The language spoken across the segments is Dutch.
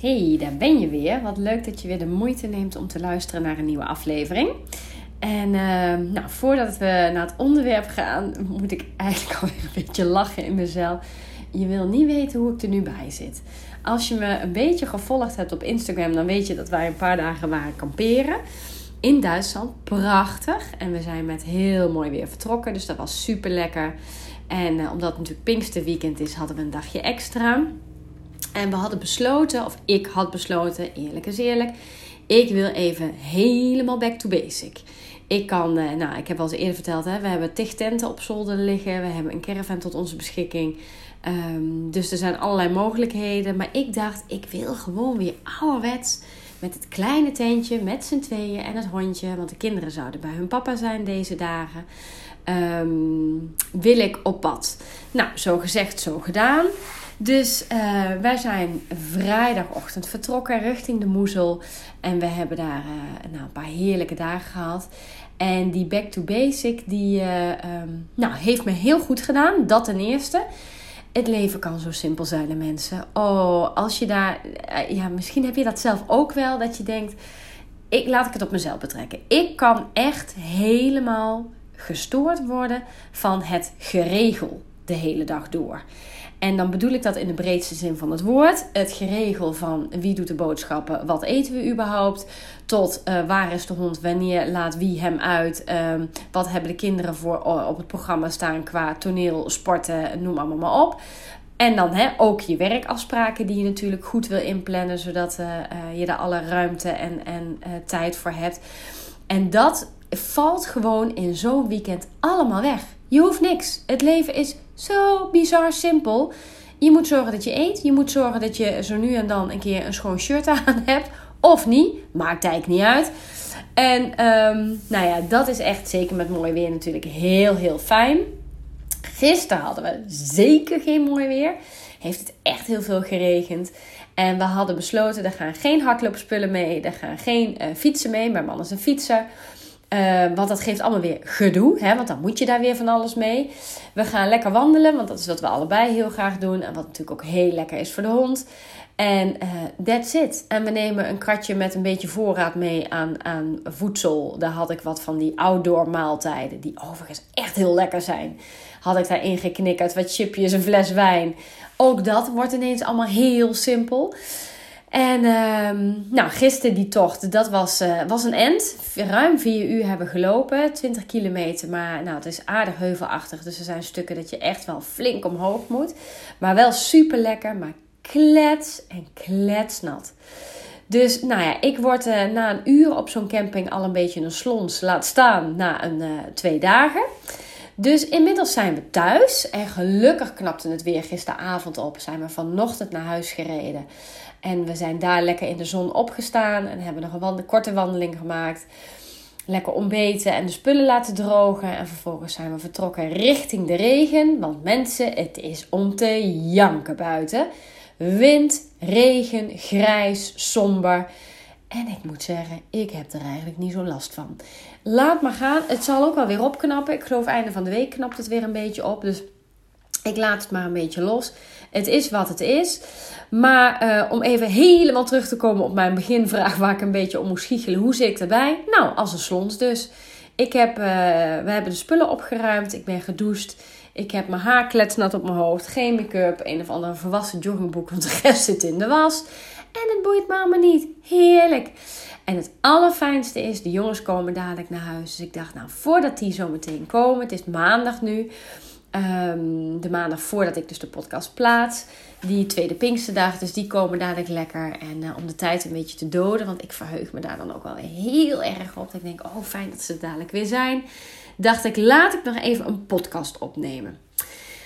Hey, daar ben je weer. Wat leuk dat je weer de moeite neemt om te luisteren naar een nieuwe aflevering. En uh, nou, voordat we naar het onderwerp gaan, moet ik eigenlijk alweer een beetje lachen in mezelf. Je wil niet weten hoe ik er nu bij zit. Als je me een beetje gevolgd hebt op Instagram, dan weet je dat wij een paar dagen waren kamperen in Duitsland. Prachtig. En we zijn met heel mooi weer vertrokken, dus dat was super lekker. En uh, omdat het natuurlijk Pinksterweekend is, hadden we een dagje extra. En we hadden besloten, of ik had besloten, eerlijk is eerlijk, ik wil even helemaal back to basic. Ik kan, eh, nou, ik heb al eens eerder verteld, hè, we hebben tig tenten op zolder liggen. We hebben een caravan tot onze beschikking. Um, dus er zijn allerlei mogelijkheden. Maar ik dacht, ik wil gewoon weer ouderwets met het kleine tentje, met z'n tweeën en het hondje. Want de kinderen zouden bij hun papa zijn deze dagen. Um, wil ik op pad. Nou, zo gezegd, zo gedaan. Dus uh, wij zijn vrijdagochtend vertrokken richting de Moezel. En we hebben daar uh, nou, een paar heerlijke dagen gehad. En die back to basic, die uh, um, nou, heeft me heel goed gedaan. Dat ten eerste. Het leven kan zo simpel zijn, mensen. Oh, als je daar... Ja, misschien heb je dat zelf ook wel. Dat je denkt... Ik, laat ik het op mezelf betrekken. Ik kan echt helemaal gestoord worden van het geregel de hele dag door. En dan bedoel ik dat in de breedste zin van het woord. Het geregel van wie doet de boodschappen, wat eten we überhaupt, tot uh, waar is de hond, wanneer laat wie hem uit, um, wat hebben de kinderen voor op het programma staan qua toneel, sporten, noem allemaal maar op. En dan hè, ook je werkafspraken die je natuurlijk goed wil inplannen, zodat uh, je daar alle ruimte en, en tijd voor hebt. En dat valt gewoon in zo'n weekend allemaal weg. Je hoeft niks. Het leven is zo bizar simpel. Je moet zorgen dat je eet. Je moet zorgen dat je zo nu en dan een keer een schoon shirt aan hebt. Of niet. Maakt eigenlijk niet uit. En um, nou ja, dat is echt zeker met mooi weer natuurlijk heel, heel fijn. Gisteren hadden we zeker geen mooi weer. Heeft het echt heel veel geregend. En we hadden besloten, er gaan geen hardloopspullen mee. Er gaan geen uh, fietsen mee. Mijn man is een fietser. Uh, want dat geeft allemaal weer gedoe, hè? want dan moet je daar weer van alles mee. We gaan lekker wandelen, want dat is wat we allebei heel graag doen. En wat natuurlijk ook heel lekker is voor de hond. En uh, that's it. En we nemen een kratje met een beetje voorraad mee aan, aan voedsel. Daar had ik wat van die outdoor maaltijden, die overigens echt heel lekker zijn. Had ik daarin geknikkerd, wat chipjes, een fles wijn. Ook dat wordt ineens allemaal heel simpel. En um, nou, gisteren die tocht, dat was, uh, was een end. Ruim vier uur hebben gelopen, 20 kilometer. Maar nou, het is aardig heuvelachtig. Dus er zijn stukken dat je echt wel flink omhoog moet. Maar wel super lekker, maar klets en kletsnat. Dus nou ja, ik word uh, na een uur op zo'n camping al een beetje een slons. Laat staan na een, uh, twee dagen. Dus inmiddels zijn we thuis. En gelukkig knapte het weer gisteravond op. Zijn we vanochtend naar huis gereden. En we zijn daar lekker in de zon opgestaan. En hebben nog een korte wandeling gemaakt. Lekker ontbeten en de spullen laten drogen. En vervolgens zijn we vertrokken richting de regen. Want mensen, het is om te janken buiten. Wind, regen, grijs, somber. En ik moet zeggen, ik heb er eigenlijk niet zo last van. Laat maar gaan. Het zal ook wel weer opknappen. Ik geloof einde van de week knapt het weer een beetje op. Dus ik laat het maar een beetje los. Het is wat het is. Maar uh, om even helemaal terug te komen op mijn beginvraag, waar ik een beetje om moest schiechelen. Hoe zit ik erbij? Nou, als een slons dus. Ik heb, uh, we hebben de spullen opgeruimd. Ik ben gedoucht. Ik heb mijn haar kletsnat op mijn hoofd. Geen make-up. Een of andere volwassen joggingbroek, want de rest zit in de was. En het boeit allemaal niet. Heerlijk. En het allerfijnste is, de jongens komen dadelijk naar huis. Dus ik dacht, nou, voordat die zo meteen komen, het is maandag nu. Um, de maandag voordat ik dus de podcast plaats. Die tweede Pinksterdag, dus die komen dadelijk lekker. En uh, om de tijd een beetje te doden, want ik verheug me daar dan ook wel heel erg op. Ik denk, oh fijn dat ze dadelijk weer zijn. Dacht ik, laat ik nog even een podcast opnemen.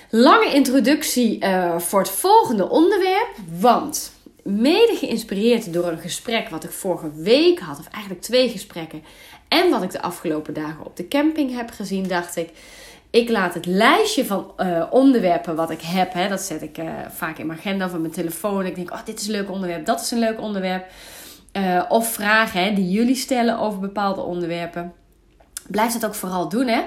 Lange introductie uh, voor het volgende onderwerp. Want mede geïnspireerd door een gesprek wat ik vorige week had, of eigenlijk twee gesprekken. En wat ik de afgelopen dagen op de camping heb gezien, dacht ik ik laat het lijstje van uh, onderwerpen wat ik heb, hè, dat zet ik uh, vaak in mijn agenda in mijn telefoon. Ik denk, oh, dit is een leuk onderwerp, dat is een leuk onderwerp. Uh, of vragen hè, die jullie stellen over bepaalde onderwerpen. Blijf dat ook vooral doen, hè.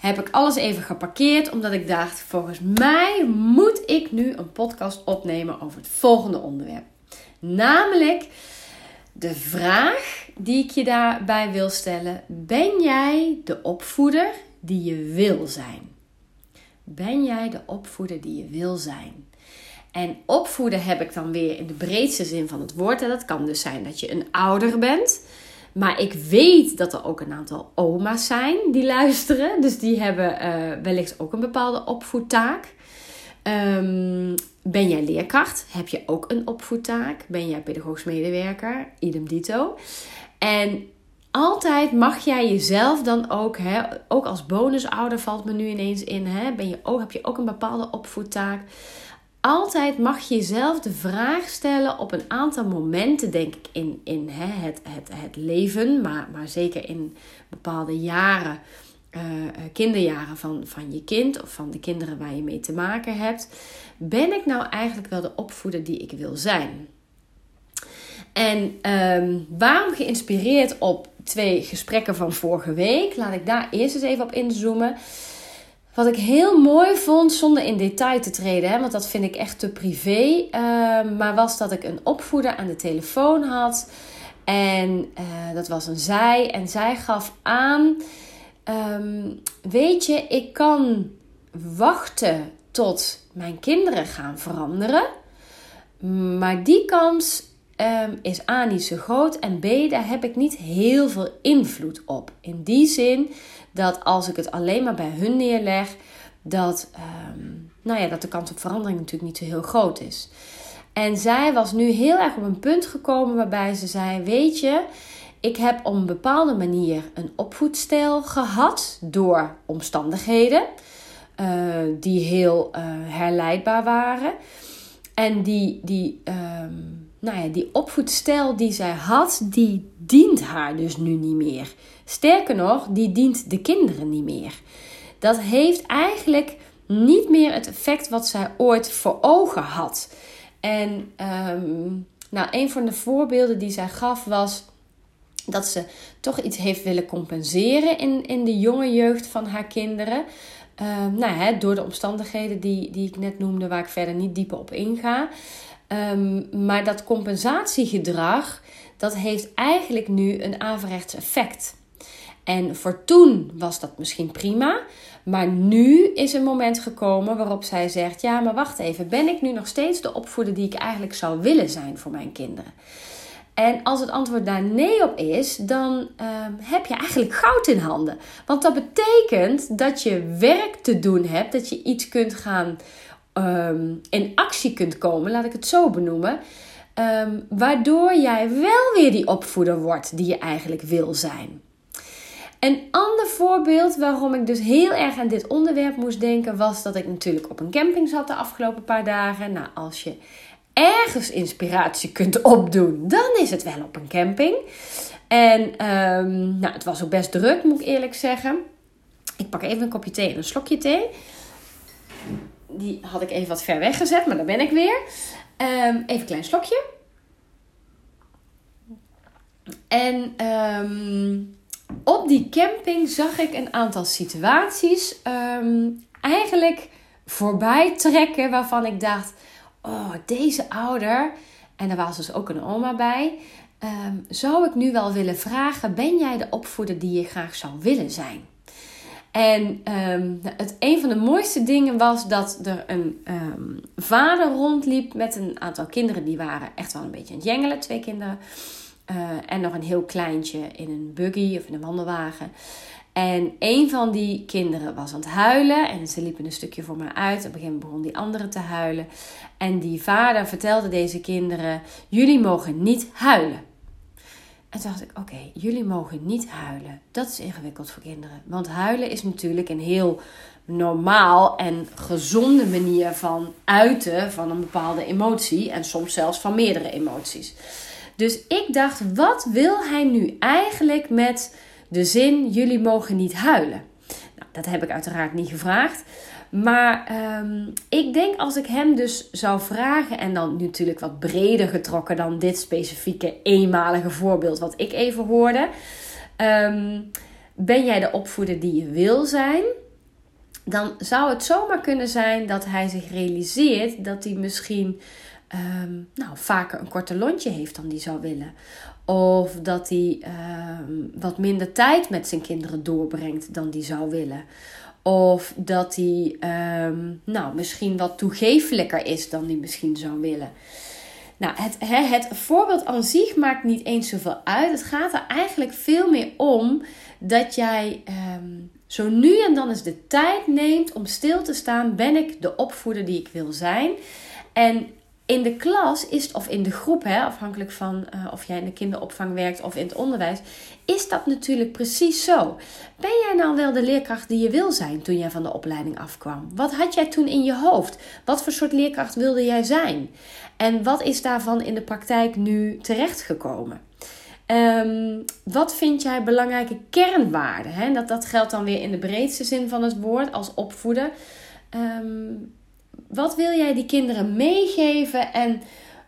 Heb ik alles even geparkeerd, omdat ik dacht, volgens mij moet ik nu een podcast opnemen over het volgende onderwerp. Namelijk de vraag die ik je daarbij wil stellen: ben jij de opvoeder die je wil zijn? Ben jij de opvoeder die je wil zijn? En opvoeden heb ik dan weer in de breedste zin van het woord. En dat kan dus zijn dat je een ouder bent. Maar ik weet dat er ook een aantal oma's zijn die luisteren. Dus die hebben uh, wellicht ook een bepaalde opvoedtaak. Um, ben jij leerkracht? Heb je ook een opvoedtaak? Ben jij pedagogisch medewerker? Idem dito. En altijd mag jij jezelf dan ook, hè, ook als bonusouder valt me nu ineens in, hè, ben je ook, heb je ook een bepaalde opvoedtaak altijd mag je jezelf de vraag stellen op een aantal momenten, denk ik, in, in hè, het, het, het leven, maar, maar zeker in bepaalde jaren, uh, kinderjaren van, van je kind of van de kinderen waar je mee te maken hebt. Ben ik nou eigenlijk wel de opvoeder die ik wil zijn? En um, waarom geïnspireerd op twee gesprekken van vorige week? Laat ik daar eerst eens even op inzoomen. Wat ik heel mooi vond, zonder in detail te treden, hè, want dat vind ik echt te privé. Uh, maar was dat ik een opvoeder aan de telefoon had. En uh, dat was een zij. En zij gaf aan: um, Weet je, ik kan wachten tot mijn kinderen gaan veranderen. Maar die kans um, is A niet zo groot. En B, daar heb ik niet heel veel invloed op. In die zin dat als ik het alleen maar bij hun neerleg, dat, um, nou ja, dat de kans op verandering natuurlijk niet zo heel groot is. En zij was nu heel erg op een punt gekomen waarbij ze zei: Weet je, ik heb op een bepaalde manier een opvoedstijl gehad door omstandigheden uh, die heel uh, herleidbaar waren. En die, die, um, nou ja, die opvoedstijl die zij had, die dient haar dus nu niet meer. Sterker nog, die dient de kinderen niet meer. Dat heeft eigenlijk niet meer het effect wat zij ooit voor ogen had. En um, nou, een van de voorbeelden die zij gaf was dat ze toch iets heeft willen compenseren in, in de jonge jeugd van haar kinderen. Um, nou, hè, door de omstandigheden die, die ik net noemde, waar ik verder niet dieper op inga. Um, maar dat compensatiegedrag, dat heeft eigenlijk nu een averechts effect. En voor toen was dat misschien prima. Maar nu is een moment gekomen waarop zij zegt: Ja, maar wacht even. Ben ik nu nog steeds de opvoeder die ik eigenlijk zou willen zijn voor mijn kinderen? En als het antwoord daar nee op is, dan uh, heb je eigenlijk goud in handen. Want dat betekent dat je werk te doen hebt, dat je iets kunt gaan um, in actie kunt komen, laat ik het zo benoemen. Um, waardoor jij wel weer die opvoeder wordt die je eigenlijk wil zijn. Een ander voorbeeld waarom ik dus heel erg aan dit onderwerp moest denken, was dat ik natuurlijk op een camping zat de afgelopen paar dagen. Nou, als je ergens inspiratie kunt opdoen, dan is het wel op een camping. En um, nou, het was ook best druk, moet ik eerlijk zeggen. Ik pak even een kopje thee en een slokje thee. Die had ik even wat ver weggezet, maar daar ben ik weer. Um, even een klein slokje. En um, op die camping zag ik een aantal situaties eigenlijk voorbij trekken waarvan ik dacht: oh, deze ouder, en er was dus ook een oma bij, um, zou ik nu wel willen vragen: ben jij de opvoeder die je graag zou willen zijn? En um, het, een van de mooiste dingen was dat er een um, vader rondliep met een aantal kinderen. Die waren echt wel een beetje aan het jengelen, twee kinderen. Uh, en nog een heel kleintje in een buggy of in een wandelwagen. En een van die kinderen was aan het huilen. En ze liepen een stukje voor me uit. Op een gegeven moment begon die andere te huilen. En die vader vertelde deze kinderen: Jullie mogen niet huilen. En toen dacht ik: Oké, jullie mogen niet huilen. Dat is ingewikkeld voor kinderen. Want huilen is natuurlijk een heel normaal en gezonde manier van uiten van een bepaalde emotie. En soms zelfs van meerdere emoties. Dus ik dacht, wat wil hij nu eigenlijk met de zin: jullie mogen niet huilen? Nou, dat heb ik uiteraard niet gevraagd. Maar um, ik denk als ik hem dus zou vragen, en dan natuurlijk wat breder getrokken dan dit specifieke eenmalige voorbeeld wat ik even hoorde. Um, ben jij de opvoeder die je wil zijn? Dan zou het zomaar kunnen zijn dat hij zich realiseert dat hij misschien ehm, nou, vaker een korte lontje heeft dan die zou willen. Of dat hij ehm, wat minder tijd met zijn kinderen doorbrengt dan die zou willen. Of dat hij ehm, nou, misschien wat toegefelijker is dan die misschien zou willen. Nou, het, het voorbeeld aan zich maakt niet eens zoveel uit. Het gaat er eigenlijk veel meer om dat jij um, zo nu en dan eens de tijd neemt om stil te staan. Ben ik de opvoeder die ik wil zijn? En in de klas is, of in de groep, hè, afhankelijk van uh, of jij in de kinderopvang werkt of in het onderwijs, is dat natuurlijk precies zo. Ben jij nou wel de leerkracht die je wil zijn toen jij van de opleiding afkwam? Wat had jij toen in je hoofd? Wat voor soort leerkracht wilde jij zijn? En wat is daarvan in de praktijk nu terechtgekomen? Um, wat vind jij belangrijke kernwaarden? Hè? Dat, dat geldt dan weer in de breedste zin van het woord als opvoeden. Um, wat wil jij die kinderen meegeven en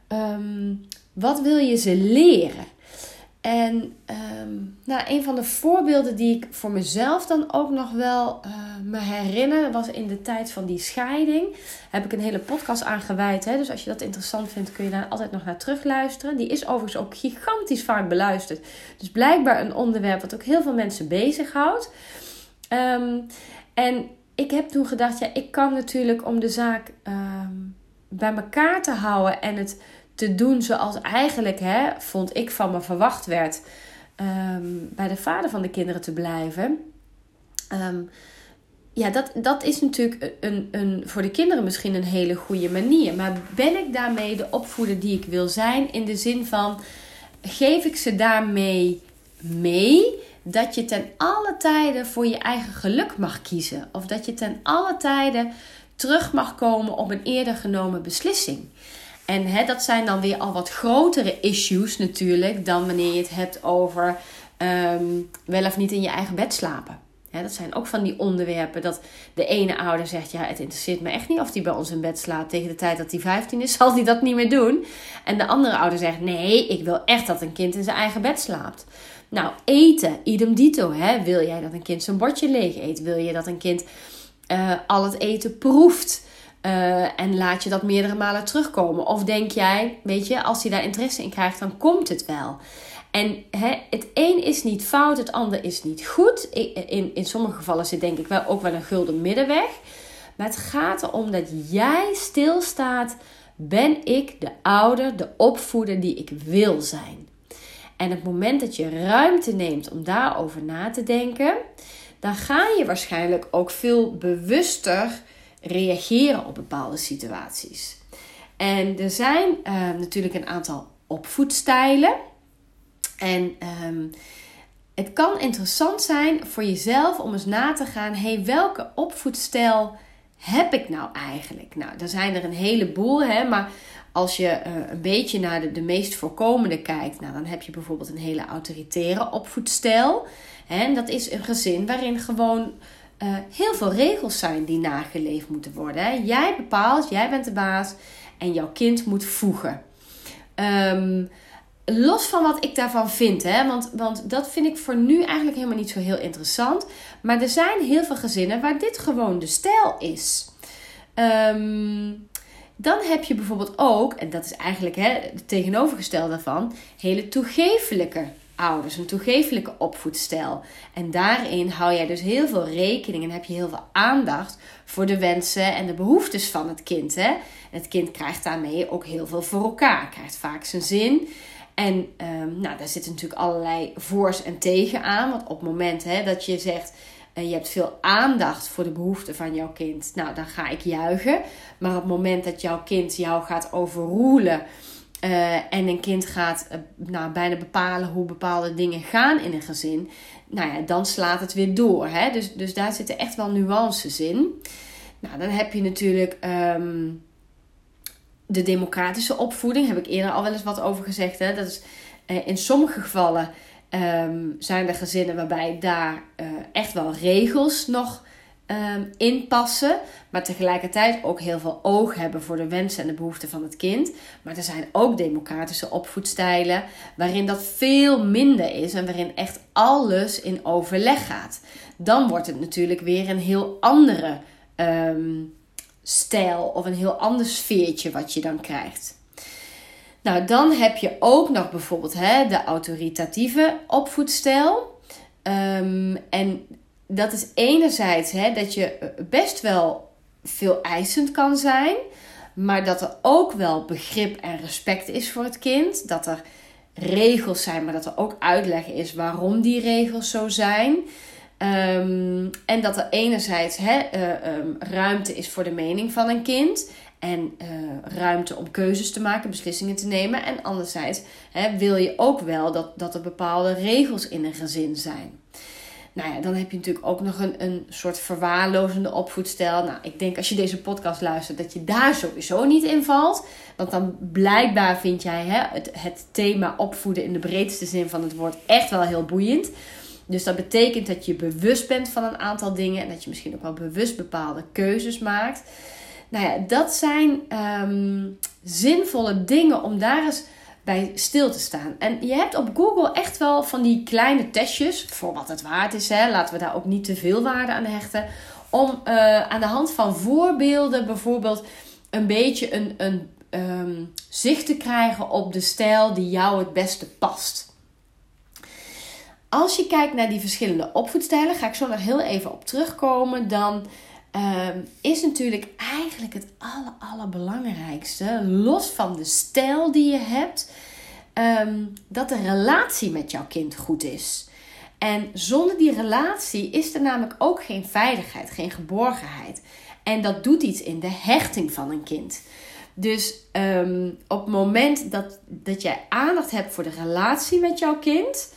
um, wat wil je ze leren? En um, nou, een van de voorbeelden die ik voor mezelf dan ook nog wel uh, me herinner, was in de tijd van die scheiding. Heb ik een hele podcast aangeweid. Hè? Dus als je dat interessant vindt, kun je daar altijd nog naar terugluisteren. Die is overigens ook gigantisch vaak beluisterd. Dus blijkbaar een onderwerp wat ook heel veel mensen bezighoudt. Um, en ik heb toen gedacht, ja, ik kan natuurlijk om de zaak um, bij elkaar te houden en het te doen zoals eigenlijk, hè, vond ik van me verwacht werd, um, bij de vader van de kinderen te blijven. Um, ja, dat, dat is natuurlijk een, een, voor de kinderen misschien een hele goede manier. Maar ben ik daarmee de opvoeder die ik wil zijn? In de zin van, geef ik ze daarmee mee? Dat je ten alle tijden voor je eigen geluk mag kiezen. Of dat je ten alle tijden terug mag komen op een eerder genomen beslissing. En hè, dat zijn dan weer al wat grotere issues natuurlijk dan wanneer je het hebt over um, wel of niet in je eigen bed slapen. dat zijn ook van die onderwerpen dat de ene ouder zegt: Ja, het interesseert me echt niet of hij bij ons in bed slaapt. Tegen de tijd dat hij 15 is, zal hij dat niet meer doen. En de andere ouder zegt: Nee, ik wil echt dat een kind in zijn eigen bed slaapt. Nou, eten, idem dito. Hè? Wil jij dat een kind zijn bordje leeg eet? Wil je dat een kind uh, al het eten proeft? Uh, en laat je dat meerdere malen terugkomen? Of denk jij, weet je, als hij daar interesse in krijgt, dan komt het wel. En het een is niet fout, het ander is niet goed. In, in sommige gevallen zit denk ik wel ook wel een gulden middenweg. Maar het gaat erom dat jij stilstaat. Ben ik de ouder, de opvoeder die ik wil zijn? En het moment dat je ruimte neemt om daarover na te denken, dan ga je waarschijnlijk ook veel bewuster reageren op bepaalde situaties. En er zijn uh, natuurlijk een aantal opvoedstijlen. En um, het kan interessant zijn voor jezelf om eens na te gaan: hey, welke opvoedstijl heb ik nou eigenlijk? Nou, er zijn er een heleboel, hè, maar als je uh, een beetje naar de, de meest voorkomende kijkt, nou, dan heb je bijvoorbeeld een hele autoritaire opvoedstijl. En dat is een gezin waarin gewoon uh, heel veel regels zijn die nageleefd moeten worden. Hè. Jij bepaalt, jij bent de baas en jouw kind moet voegen. Um, los van wat ik daarvan vind, hè, want, want dat vind ik voor nu eigenlijk helemaal niet zo heel interessant. Maar er zijn heel veel gezinnen waar dit gewoon de stijl is. Um, dan heb je bijvoorbeeld ook, en dat is eigenlijk hè, het tegenovergestelde daarvan, hele toegefelijke ouders, een toegefelijke opvoedstijl. En daarin hou jij dus heel veel rekening en heb je heel veel aandacht voor de wensen en de behoeftes van het kind. Hè? Het kind krijgt daarmee ook heel veel voor elkaar, krijgt vaak zijn zin. En um, nou, daar zitten natuurlijk allerlei voor's en tegen aan. Want op het moment hè, dat je zegt je hebt veel aandacht voor de behoeften van jouw kind, nou dan ga ik juichen. Maar op het moment dat jouw kind jou gaat overroelen uh, en een kind gaat uh, bijna bepalen hoe bepaalde dingen gaan in een gezin, nou ja, dan slaat het weer door. Hè? Dus, dus daar zitten echt wel nuances in. Nou, dan heb je natuurlijk um, de democratische opvoeding, heb ik eerder al wel eens wat over gezegd. Hè? Dat is uh, in sommige gevallen um, zijn er gezinnen waarbij daar uh, echt wel regels nog um, in passen. Maar tegelijkertijd ook heel veel oog hebben voor de wensen en de behoeften van het kind. Maar er zijn ook democratische opvoedstijlen waarin dat veel minder is en waarin echt alles in overleg gaat. Dan wordt het natuurlijk weer een heel andere um, stijl of een heel ander sfeertje wat je dan krijgt. Nou, dan heb je ook nog bijvoorbeeld hè, de autoritatieve opvoedstijl. Ehm, en dat is enerzijds hè, dat je best wel veel eisend kan zijn, maar dat er ook wel begrip en respect is voor het kind. Dat er regels zijn, maar dat er ook uitleg is waarom die regels zo zijn. Ehm, en dat er enerzijds hè, uh, ruimte is voor de mening van een kind. En uh, ruimte om keuzes te maken, beslissingen te nemen. En anderzijds hè, wil je ook wel dat, dat er bepaalde regels in een gezin zijn. Nou ja, dan heb je natuurlijk ook nog een, een soort verwaarlozende opvoedstijl. Nou, ik denk als je deze podcast luistert dat je daar sowieso niet in valt. Want dan blijkbaar vind jij hè, het, het thema opvoeden in de breedste zin van het woord echt wel heel boeiend. Dus dat betekent dat je bewust bent van een aantal dingen en dat je misschien ook wel bewust bepaalde keuzes maakt. Nou ja, dat zijn um, zinvolle dingen om daar eens bij stil te staan. En je hebt op Google echt wel van die kleine testjes, voor wat het waard is, hè, laten we daar ook niet te veel waarde aan hechten, om uh, aan de hand van voorbeelden bijvoorbeeld een beetje een, een um, zicht te krijgen op de stijl die jou het beste past. Als je kijkt naar die verschillende opvoedstijlen, ga ik zo nog heel even op terugkomen, dan um, is natuurlijk eigenlijk het aller, allerbelangrijkste, los van de stijl die je hebt, um, dat de relatie met jouw kind goed is. En zonder die relatie is er namelijk ook geen veiligheid, geen geborgenheid. En dat doet iets in de hechting van een kind. Dus um, op het moment dat, dat jij aandacht hebt voor de relatie met jouw kind,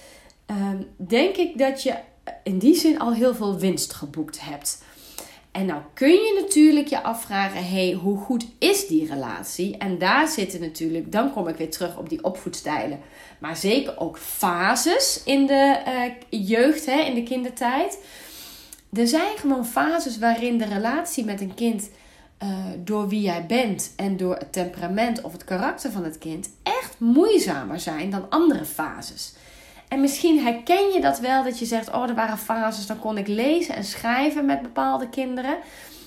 denk ik dat je in die zin al heel veel winst geboekt hebt. En nou kun je natuurlijk je afvragen: hey, hoe goed is die relatie? En daar zitten natuurlijk, dan kom ik weer terug op die opvoedstijlen, maar zeker ook fases in de uh, jeugd, hè, in de kindertijd. Er zijn gewoon fases waarin de relatie met een kind uh, door wie jij bent en door het temperament of het karakter van het kind echt moeizamer zijn dan andere fases. En misschien herken je dat wel, dat je zegt: Oh, er waren fases, dan kon ik lezen en schrijven met bepaalde kinderen.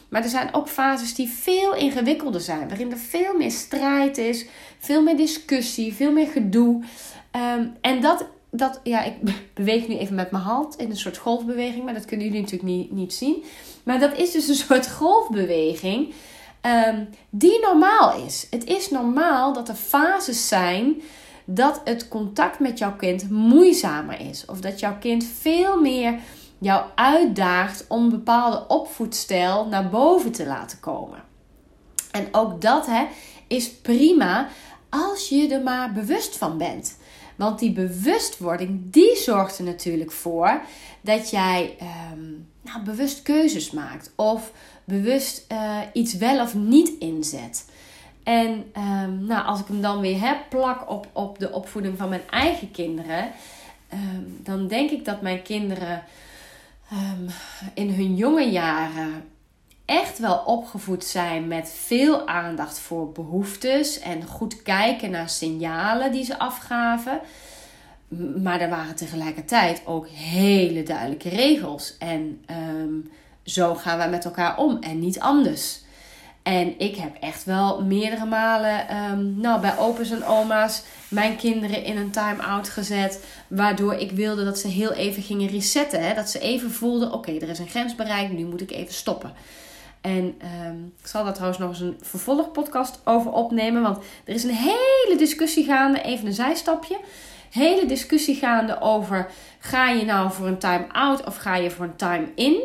Maar er zijn ook fases die veel ingewikkelder zijn, waarin er veel meer strijd is, veel meer discussie, veel meer gedoe. Um, en dat, dat, ja, ik beweeg nu even met mijn hand in een soort golfbeweging, maar dat kunnen jullie natuurlijk niet, niet zien. Maar dat is dus een soort golfbeweging um, die normaal is. Het is normaal dat er fases zijn dat het contact met jouw kind moeizamer is. Of dat jouw kind veel meer jou uitdaagt om bepaalde opvoedstijl naar boven te laten komen. En ook dat hè, is prima als je er maar bewust van bent. Want die bewustwording, die zorgt er natuurlijk voor dat jij um, nou, bewust keuzes maakt. Of bewust uh, iets wel of niet inzet. En um, nou, als ik hem dan weer heb, plak op, op de opvoeding van mijn eigen kinderen, um, dan denk ik dat mijn kinderen um, in hun jonge jaren echt wel opgevoed zijn met veel aandacht voor behoeftes en goed kijken naar signalen die ze afgaven. Maar er waren tegelijkertijd ook hele duidelijke regels. En zo gaan we met elkaar om en niet anders. En ik heb echt wel meerdere malen um, nou, bij opa's en oma's mijn kinderen in een time-out gezet. Waardoor ik wilde dat ze heel even gingen resetten. Hè? Dat ze even voelden: oké, er is een grens bereikt, nu moet ik even stoppen. En um, ik zal daar trouwens nog eens een vervolgpodcast over opnemen. Want er is een hele discussie gaande, even een zijstapje. Hele discussie gaande over: ga je nou voor een time-out of ga je voor een time-in?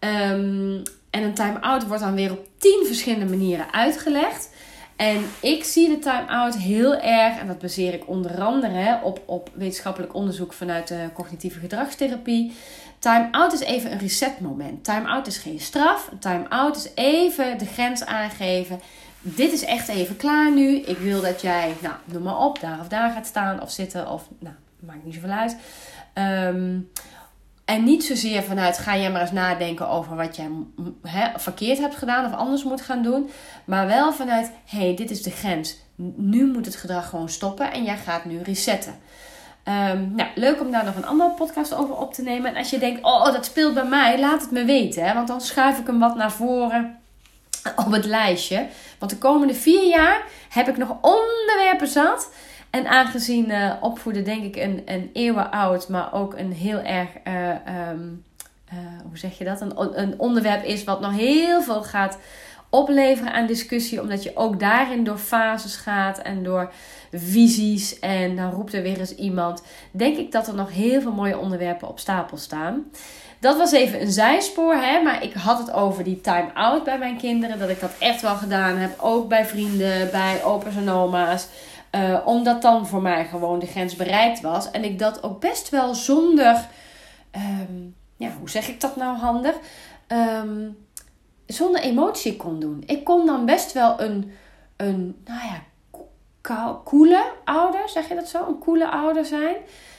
Um, en een time-out wordt dan weer op tien verschillende manieren uitgelegd. En ik zie de time-out heel erg, en dat baseer ik onder andere op, op wetenschappelijk onderzoek vanuit de cognitieve gedragstherapie. Time-out is even een resetmoment. Time-out is geen straf. Time-out is even de grens aangeven. Dit is echt even klaar nu. Ik wil dat jij, nou, noem maar op, daar of daar gaat staan of zitten. Of, nou, maakt niet zoveel uit. Um, en niet zozeer vanuit ga jij maar eens nadenken over wat jij verkeerd hebt gedaan of anders moet gaan doen. Maar wel vanuit hé, hey, dit is de grens. Nu moet het gedrag gewoon stoppen en jij gaat nu resetten. Um, nou, leuk om daar nog een andere podcast over op te nemen. En als je denkt, oh, dat speelt bij mij, laat het me weten. Hè? Want dan schuif ik hem wat naar voren. op het lijstje. Want de komende vier jaar heb ik nog onderwerpen zat. En aangezien uh, opvoeden denk ik een, een eeuwen oud, maar ook een heel erg, uh, um, uh, hoe zeg je dat? Een, een onderwerp is wat nog heel veel gaat opleveren aan discussie. Omdat je ook daarin door fases gaat en door visies. En dan roept er weer eens iemand. Denk ik dat er nog heel veel mooie onderwerpen op stapel staan. Dat was even een zijspoor, hè? maar ik had het over die time-out bij mijn kinderen. Dat ik dat echt wel gedaan heb. Ook bij vrienden, bij opa's en oma's. Uh, omdat dan voor mij gewoon de grens bereikt was. En ik dat ook best wel zonder. Um, ja, hoe zeg ik dat nou handig? Um, zonder emotie kon doen. Ik kon dan best wel een, een nou ja, coole ouder, zeg je dat zo? Een coole ouder zijn.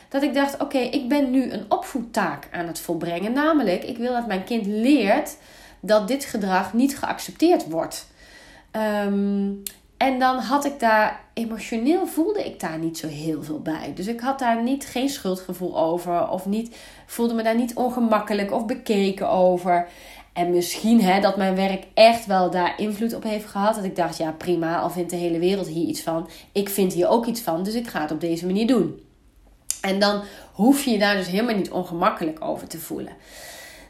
Dat ik dacht, oké, ik ben nu een opvoedtaak aan het volbrengen. Namelijk, ik wil dat mijn kind leert dat dit gedrag niet geaccepteerd wordt. Um, en dan had ik daar, emotioneel voelde ik daar niet zo heel veel bij. Dus ik had daar niet geen schuldgevoel over. Of niet, voelde me daar niet ongemakkelijk of bekeken over. En misschien hè, dat mijn werk echt wel daar invloed op heeft gehad. Dat ik dacht, ja prima, al vindt de hele wereld hier iets van. Ik vind hier ook iets van, dus ik ga het op deze manier doen. En dan hoef je je daar dus helemaal niet ongemakkelijk over te voelen.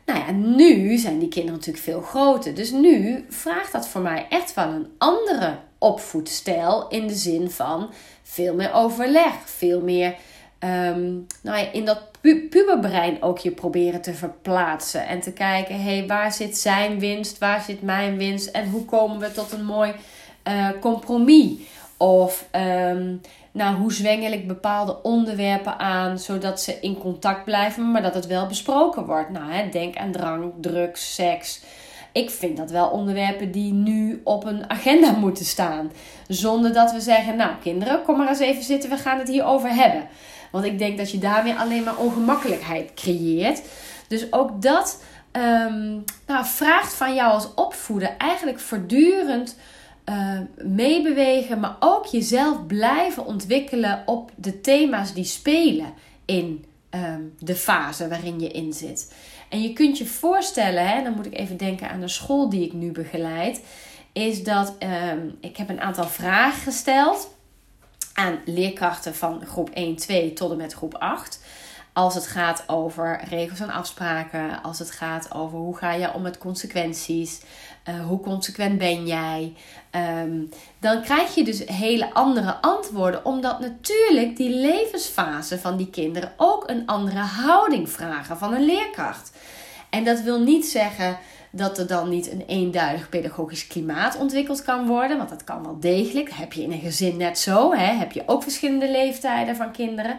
Nou ja, nu zijn die kinderen natuurlijk veel groter. Dus nu vraagt dat voor mij echt wel een andere opvoedstijl. In de zin van veel meer overleg, veel meer um, nou ja, in dat pu puberbrein ook je proberen te verplaatsen. En te kijken, hé, hey, waar zit zijn winst, waar zit mijn winst en hoe komen we tot een mooi uh, compromis? Of um, nou, hoe zwengel ik bepaalde onderwerpen aan, zodat ze in contact blijven, maar dat het wel besproken wordt. Nou, hè, denk aan drank, drugs, seks. Ik vind dat wel onderwerpen die nu op een agenda moeten staan. Zonder dat we zeggen, nou kinderen, kom maar eens even zitten, we gaan het hierover hebben. Want ik denk dat je daarmee alleen maar ongemakkelijkheid creëert. Dus ook dat um, nou, vraagt van jou als opvoeder eigenlijk voortdurend uh, meebewegen, maar ook jezelf blijven ontwikkelen op de thema's die spelen in um, de fase waarin je in zit. En je kunt je voorstellen, hè, dan moet ik even denken aan de school die ik nu begeleid, is dat um, ik heb een aantal vragen gesteld aan leerkrachten van groep 1, 2 tot en met groep 8. Als het gaat over regels en afspraken, als het gaat over hoe ga je om met consequenties, uh, hoe consequent ben jij, um, dan krijg je dus hele andere antwoorden, omdat natuurlijk die levensfase van die kinderen ook een andere houding vragen van een leerkracht. En dat wil niet zeggen dat er dan niet een eenduidig pedagogisch klimaat ontwikkeld kan worden. Want dat kan wel degelijk. heb je in een gezin net zo. Hè? Heb je ook verschillende leeftijden van kinderen.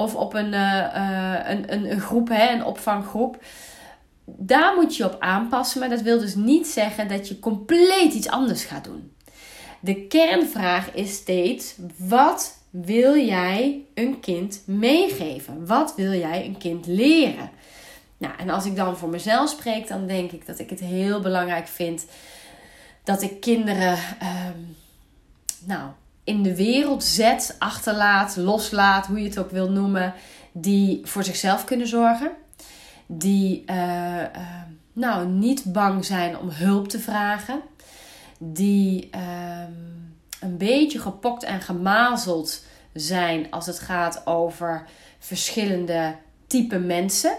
Of op een, uh, een, een, een, groep, hè? een opvanggroep. Daar moet je op aanpassen. Maar dat wil dus niet zeggen dat je compleet iets anders gaat doen. De kernvraag is steeds: wat wil jij een kind meegeven? Wat wil jij een kind leren? Nou, en als ik dan voor mezelf spreek, dan denk ik dat ik het heel belangrijk vind dat ik kinderen um, nou, in de wereld zet, achterlaat, loslaat, hoe je het ook wil noemen, die voor zichzelf kunnen zorgen. Die uh, uh, nou, niet bang zijn om hulp te vragen. Die uh, een beetje gepokt en gemazeld zijn als het gaat over verschillende type mensen.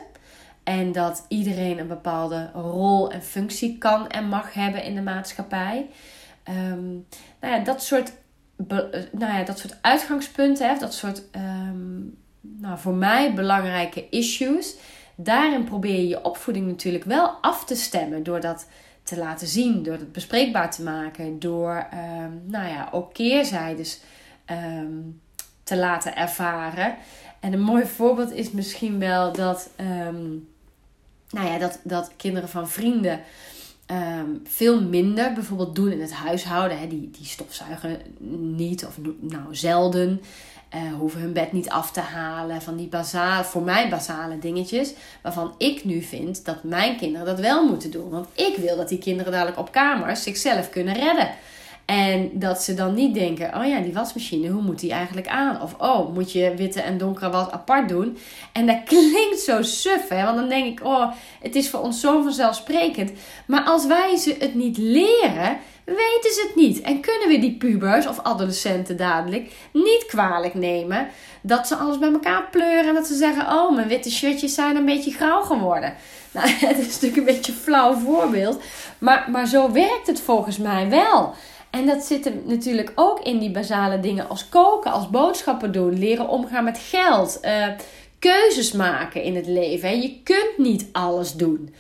En dat iedereen een bepaalde rol en functie kan en mag hebben in de maatschappij. Um, nou ja, dat soort, nou ja, dat soort uitgangspunten, hè, dat soort um, nou, voor mij belangrijke issues. Daarin probeer je je opvoeding natuurlijk wel af te stemmen door dat te laten zien, door het bespreekbaar te maken, door um, nou ja, ook keerzijdes te laten ervaren. En een mooi voorbeeld is misschien wel dat nou ja, dat, dat kinderen van vrienden um, veel minder bijvoorbeeld doen in het huishouden. Hè. Die, die stofzuigen niet of nou zelden. Uh, hoeven hun bed niet af te halen. Van die basale, voor mij basale dingetjes. Waarvan ik nu vind dat mijn kinderen dat wel moeten doen. Want ik wil dat die kinderen dadelijk op kamers zichzelf kunnen redden. En dat ze dan niet denken: oh ja, die wasmachine, hoe moet die eigenlijk aan? Of oh, moet je witte en donkere was apart doen? En dat klinkt zo suf, hè? Want dan denk ik: oh, het is voor ons zo vanzelfsprekend. Maar als wij ze het niet leren, weten ze het niet. En kunnen we die pubers of adolescenten dadelijk niet kwalijk nemen dat ze alles bij elkaar pleuren en dat ze zeggen: oh, mijn witte shirtjes zijn een beetje grauw geworden. Nou, het is natuurlijk een beetje een flauw voorbeeld, maar, maar zo werkt het volgens mij wel. En dat zit natuurlijk ook in die basale dingen als koken, als boodschappen doen, leren omgaan met geld, uh, keuzes maken in het leven. Je kunt niet alles doen.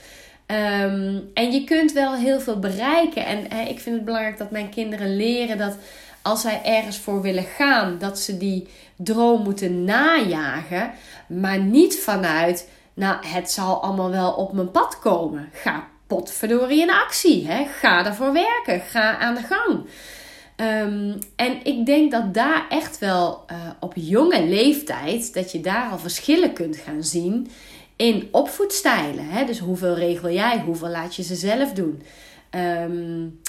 Ehm, en je kunt wel heel veel bereiken. En ik vind het belangrijk dat mijn kinderen leren dat als zij ergens voor willen gaan, dat ze die droom moeten najagen. Maar niet vanuit, nou, het zal allemaal wel op mijn pad komen. Ga potverdorie in actie. Hè? Ga ervoor werken. Ga aan de gang. Ehm, en ik denk dat daar echt wel uh, op jonge leeftijd, dat je daar al verschillen kunt gaan zien in opvoedstijlen. Hè? Dus hoeveel regel jij, hoeveel laat je ze zelf doen. Um,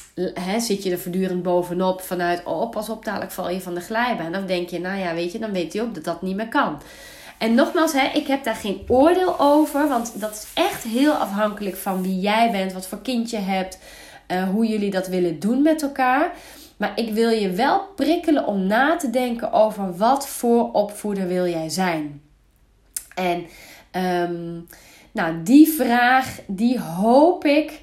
zit je er voortdurend bovenop vanuit, oh pas op, dadelijk val je van de glijbaan. Dan denk je, nou ja, weet je, dan weet hij ook dat dat niet meer kan. En nogmaals, hè, ik heb daar geen oordeel over, want dat is echt heel afhankelijk van wie jij bent, wat voor kind je hebt, uh, hoe jullie dat willen doen met elkaar. Maar ik wil je wel prikkelen om na te denken over wat voor opvoeder wil jij zijn. En um, nou, die vraag, die hoop ik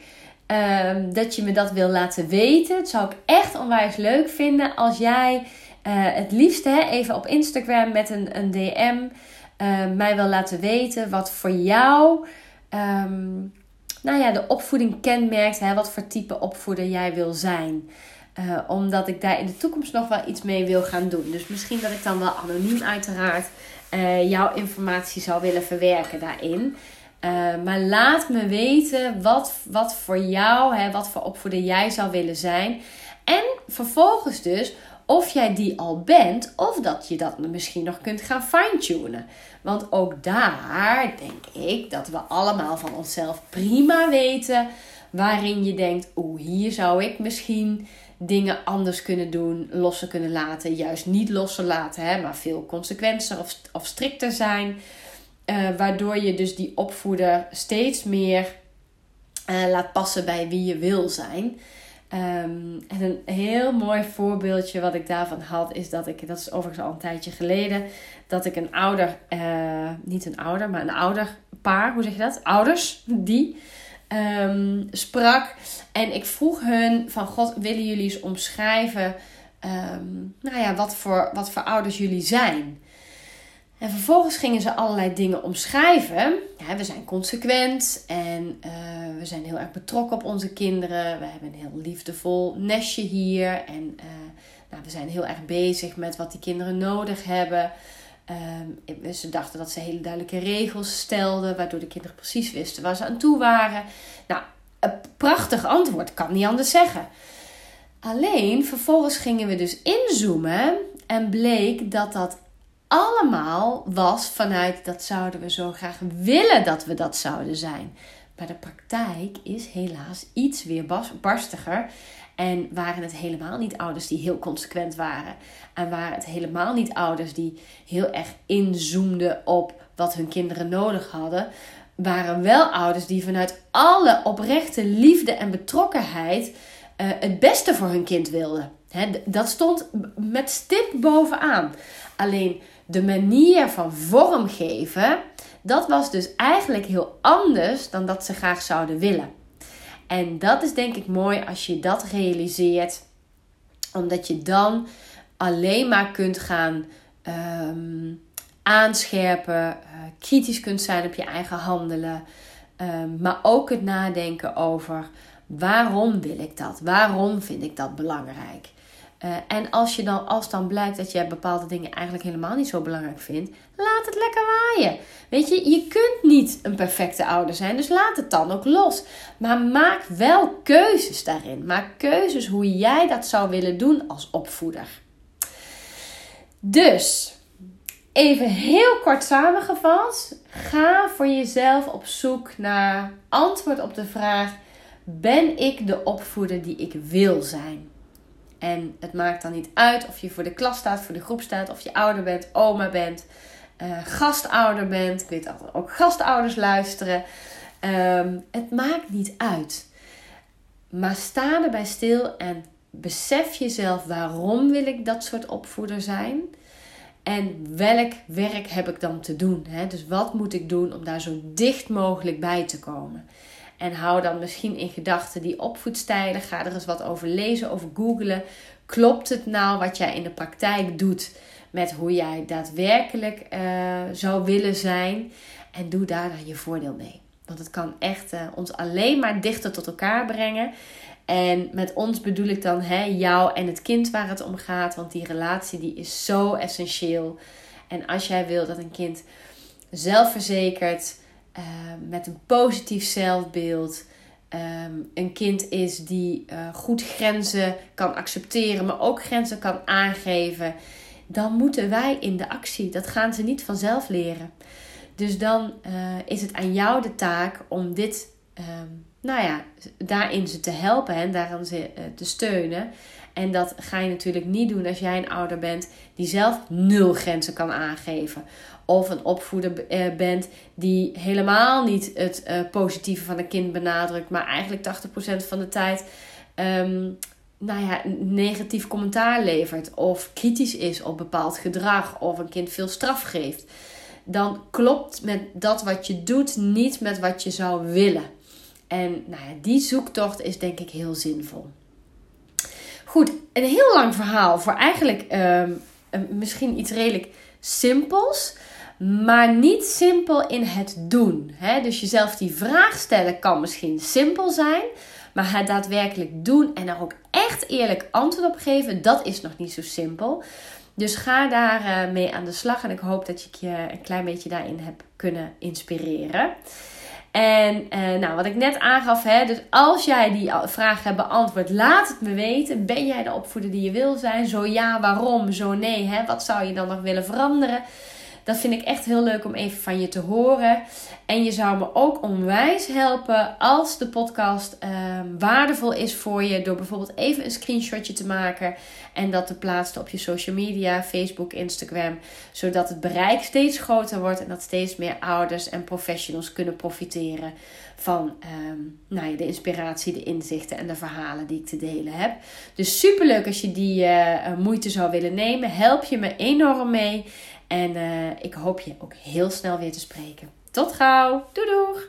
um, dat je me dat wil laten weten. Het zou ik echt onwijs leuk vinden als jij uh, het liefst hè, even op Instagram met een, een DM uh, mij wil laten weten wat voor jou um, nou ja, de opvoeding kenmerkt. Hè, wat voor type opvoeder jij wil zijn. Uh, omdat ik daar in de toekomst nog wel iets mee wil gaan doen. Dus misschien dat ik dan wel anoniem uiteraard uh, jouw informatie zou willen verwerken daarin. Maar laat me weten wat, wat voor jou, hè, wat voor opvoeder jij zou willen zijn. En vervolgens dus of jij die al bent, of dat je dat misschien nog kunt gaan fine-tunen. Want ook daar denk ik dat we allemaal van onszelf prima weten waarin je denkt: oeh, hier zou ik misschien dingen anders kunnen doen, losser kunnen laten, juist niet losser laten, hè, maar veel consequenter of, of strikter zijn. Uh, waardoor je dus die opvoeder steeds meer uh, laat passen bij wie je wil zijn. Um, en een heel mooi voorbeeldje wat ik daarvan had, is dat ik, dat is overigens al een tijdje geleden, dat ik een ouder, uh, niet een ouder, maar een ouder paar, hoe zeg je dat? Ouders, die um, sprak. En ik vroeg hun van, God, willen jullie eens omschrijven, um, nou ja, wat voor, wat voor ouders jullie zijn? En vervolgens gingen ze allerlei dingen omschrijven. Ja, we zijn consequent en uh, we zijn heel erg betrokken op onze kinderen. We hebben een heel liefdevol nestje hier. En uh, nou, we zijn heel erg bezig met wat die kinderen nodig hebben. Uh, ze dachten dat ze hele duidelijke regels stelden, waardoor de kinderen precies wisten waar ze aan toe waren. Nou, een prachtig antwoord, kan niet anders zeggen. Alleen vervolgens gingen we dus inzoomen en bleek dat dat allemaal was vanuit dat zouden we zo graag willen dat we dat zouden zijn. Maar de praktijk is helaas iets weer barstiger. En waren het helemaal niet ouders die heel consequent waren. En waren het helemaal niet ouders die heel erg inzoomden op wat hun kinderen nodig hadden. Waren wel ouders die vanuit alle oprechte liefde en betrokkenheid uh, het beste voor hun kind wilden. dat stond met stip bovenaan. Alleen de manier van vormgeven, dat was dus eigenlijk heel anders dan dat ze graag zouden willen. En dat is denk ik mooi als je dat realiseert, omdat je dan alleen maar kunt gaan um, aanscherpen, uh, kritisch kunt zijn op je eigen handelen, um, maar ook het nadenken over waarom wil ik dat? Waarom vind ik dat belangrijk? Uh, en als, je dan, als dan blijkt dat je bepaalde dingen eigenlijk helemaal niet zo belangrijk vindt, laat het lekker waaien. Weet je, je kunt niet een perfecte ouder zijn, dus laat het dan ook los. Maar maak wel keuzes daarin. Maak keuzes hoe jij dat zou willen doen als opvoeder. Dus, even heel kort samengevat. Ga voor jezelf op zoek naar antwoord op de vraag: ben ik de opvoeder die ik wil zijn? En het maakt dan niet uit of je voor de klas staat, voor de groep staat, of je ouder bent, oma bent, uh, gastouder bent. Ik weet er ook gastouders luisteren. Ehm, het maakt niet uit. Maar sta erbij stil en besef jezelf waarom wil ik dat soort opvoeder zijn. En welk werk heb ik dan te doen? Hè? Dus wat moet ik doen om daar zo dicht mogelijk bij te komen? En hou dan misschien in gedachten die opvoedstijlen. Ga er eens wat over lezen, over googlen. Klopt het nou wat jij in de praktijk doet met hoe jij daadwerkelijk uh, zou willen zijn? En doe daar dan je voordeel mee. Want het kan echt uh, ons alleen maar dichter tot elkaar brengen. En met ons bedoel ik dan hè, jou en het kind waar het om gaat. Want die relatie die is zo essentieel. En als jij wil dat een kind zelfverzekerd, uh, met een positief zelfbeeld, um, een kind is die uh, goed grenzen kan accepteren, maar ook grenzen kan aangeven, dan moeten wij in de actie. Dat gaan ze niet vanzelf leren. Dus dan uh, is het aan jou de taak om dit um, nou ja, daarin ze te helpen en daarin ze uh, te steunen. En dat ga je natuurlijk niet doen als jij een ouder bent die zelf nul grenzen kan aangeven. Of een opvoeder uh, bent die helemaal niet het uh, positieve van een kind benadrukt, maar eigenlijk 80% van de tijd um, nou ja, negatief commentaar levert. Of kritisch is op bepaald gedrag. Of een kind veel straf geeft. Dan klopt met dat wat je doet niet met wat je zou willen. En nou ja, die zoektocht is denk ik heel zinvol. Goed, een heel lang verhaal voor eigenlijk um, misschien iets redelijk simpels, maar niet simpel in het doen. Hè? Dus jezelf die vraag stellen kan misschien simpel zijn, maar het daadwerkelijk doen en er ook echt eerlijk antwoord op geven, dat is nog niet zo simpel. Dus ga daar uh, mee aan de slag en ik hoop dat ik je een klein beetje daarin heb kunnen inspireren. En uh, nou, wat ik net aangaf, hè, dus als jij die vraag hebt beantwoord, laat het me weten. Ben jij de opvoeder die je wil zijn? Zo ja, waarom? Zo nee, hè? wat zou je dan nog willen veranderen? Dat vind ik echt heel leuk om even van je te horen. En je zou me ook onwijs helpen als de podcast ehm, waardevol is voor je. Door bijvoorbeeld even een screenshotje te maken en dat te plaatsen op je social media, Facebook, Instagram. Zodat het bereik steeds groter wordt en dat steeds meer ouders en professionals kunnen profiteren van um, nou ja, de inspiratie, de inzichten en de verhalen die ik te delen heb. Dus super leuk als je die uh, moeite zou willen nemen. Help je me enorm mee. En uh, ik hoop je ook heel snel weer te spreken. Tot gauw. Doei doeg!